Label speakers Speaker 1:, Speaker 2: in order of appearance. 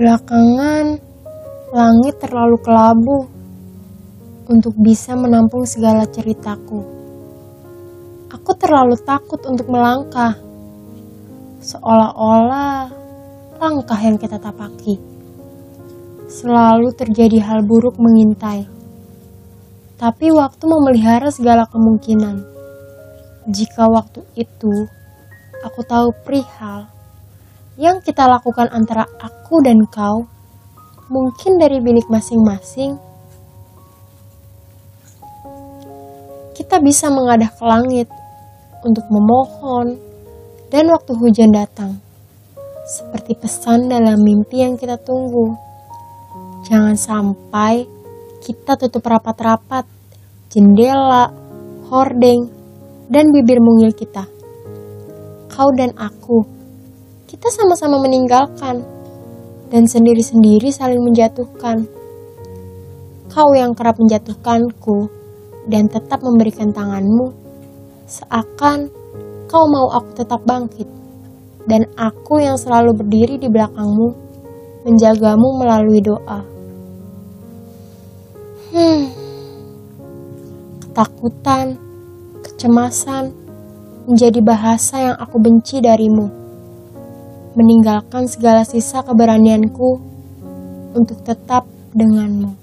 Speaker 1: Belakangan, langit terlalu kelabu untuk bisa menampung segala ceritaku. Aku terlalu takut untuk melangkah, seolah-olah langkah yang kita tapaki. Selalu terjadi hal buruk mengintai, tapi waktu memelihara segala kemungkinan. Jika waktu itu aku tahu perihal yang kita lakukan antara aku dan kau, mungkin dari bilik masing-masing, kita bisa mengadah ke langit untuk memohon, dan waktu hujan datang, seperti pesan dalam mimpi yang kita tunggu. Jangan sampai kita tutup rapat-rapat jendela, hordeng, dan bibir mungil kita. Kau dan aku, kita sama-sama meninggalkan dan sendiri-sendiri saling menjatuhkan. Kau yang kerap menjatuhkanku dan tetap memberikan tanganmu, seakan kau mau aku tetap bangkit, dan aku yang selalu berdiri di belakangmu, menjagamu melalui doa. Hmm, ketakutan, kecemasan menjadi bahasa yang aku benci darimu, meninggalkan segala sisa keberanianku untuk tetap denganmu.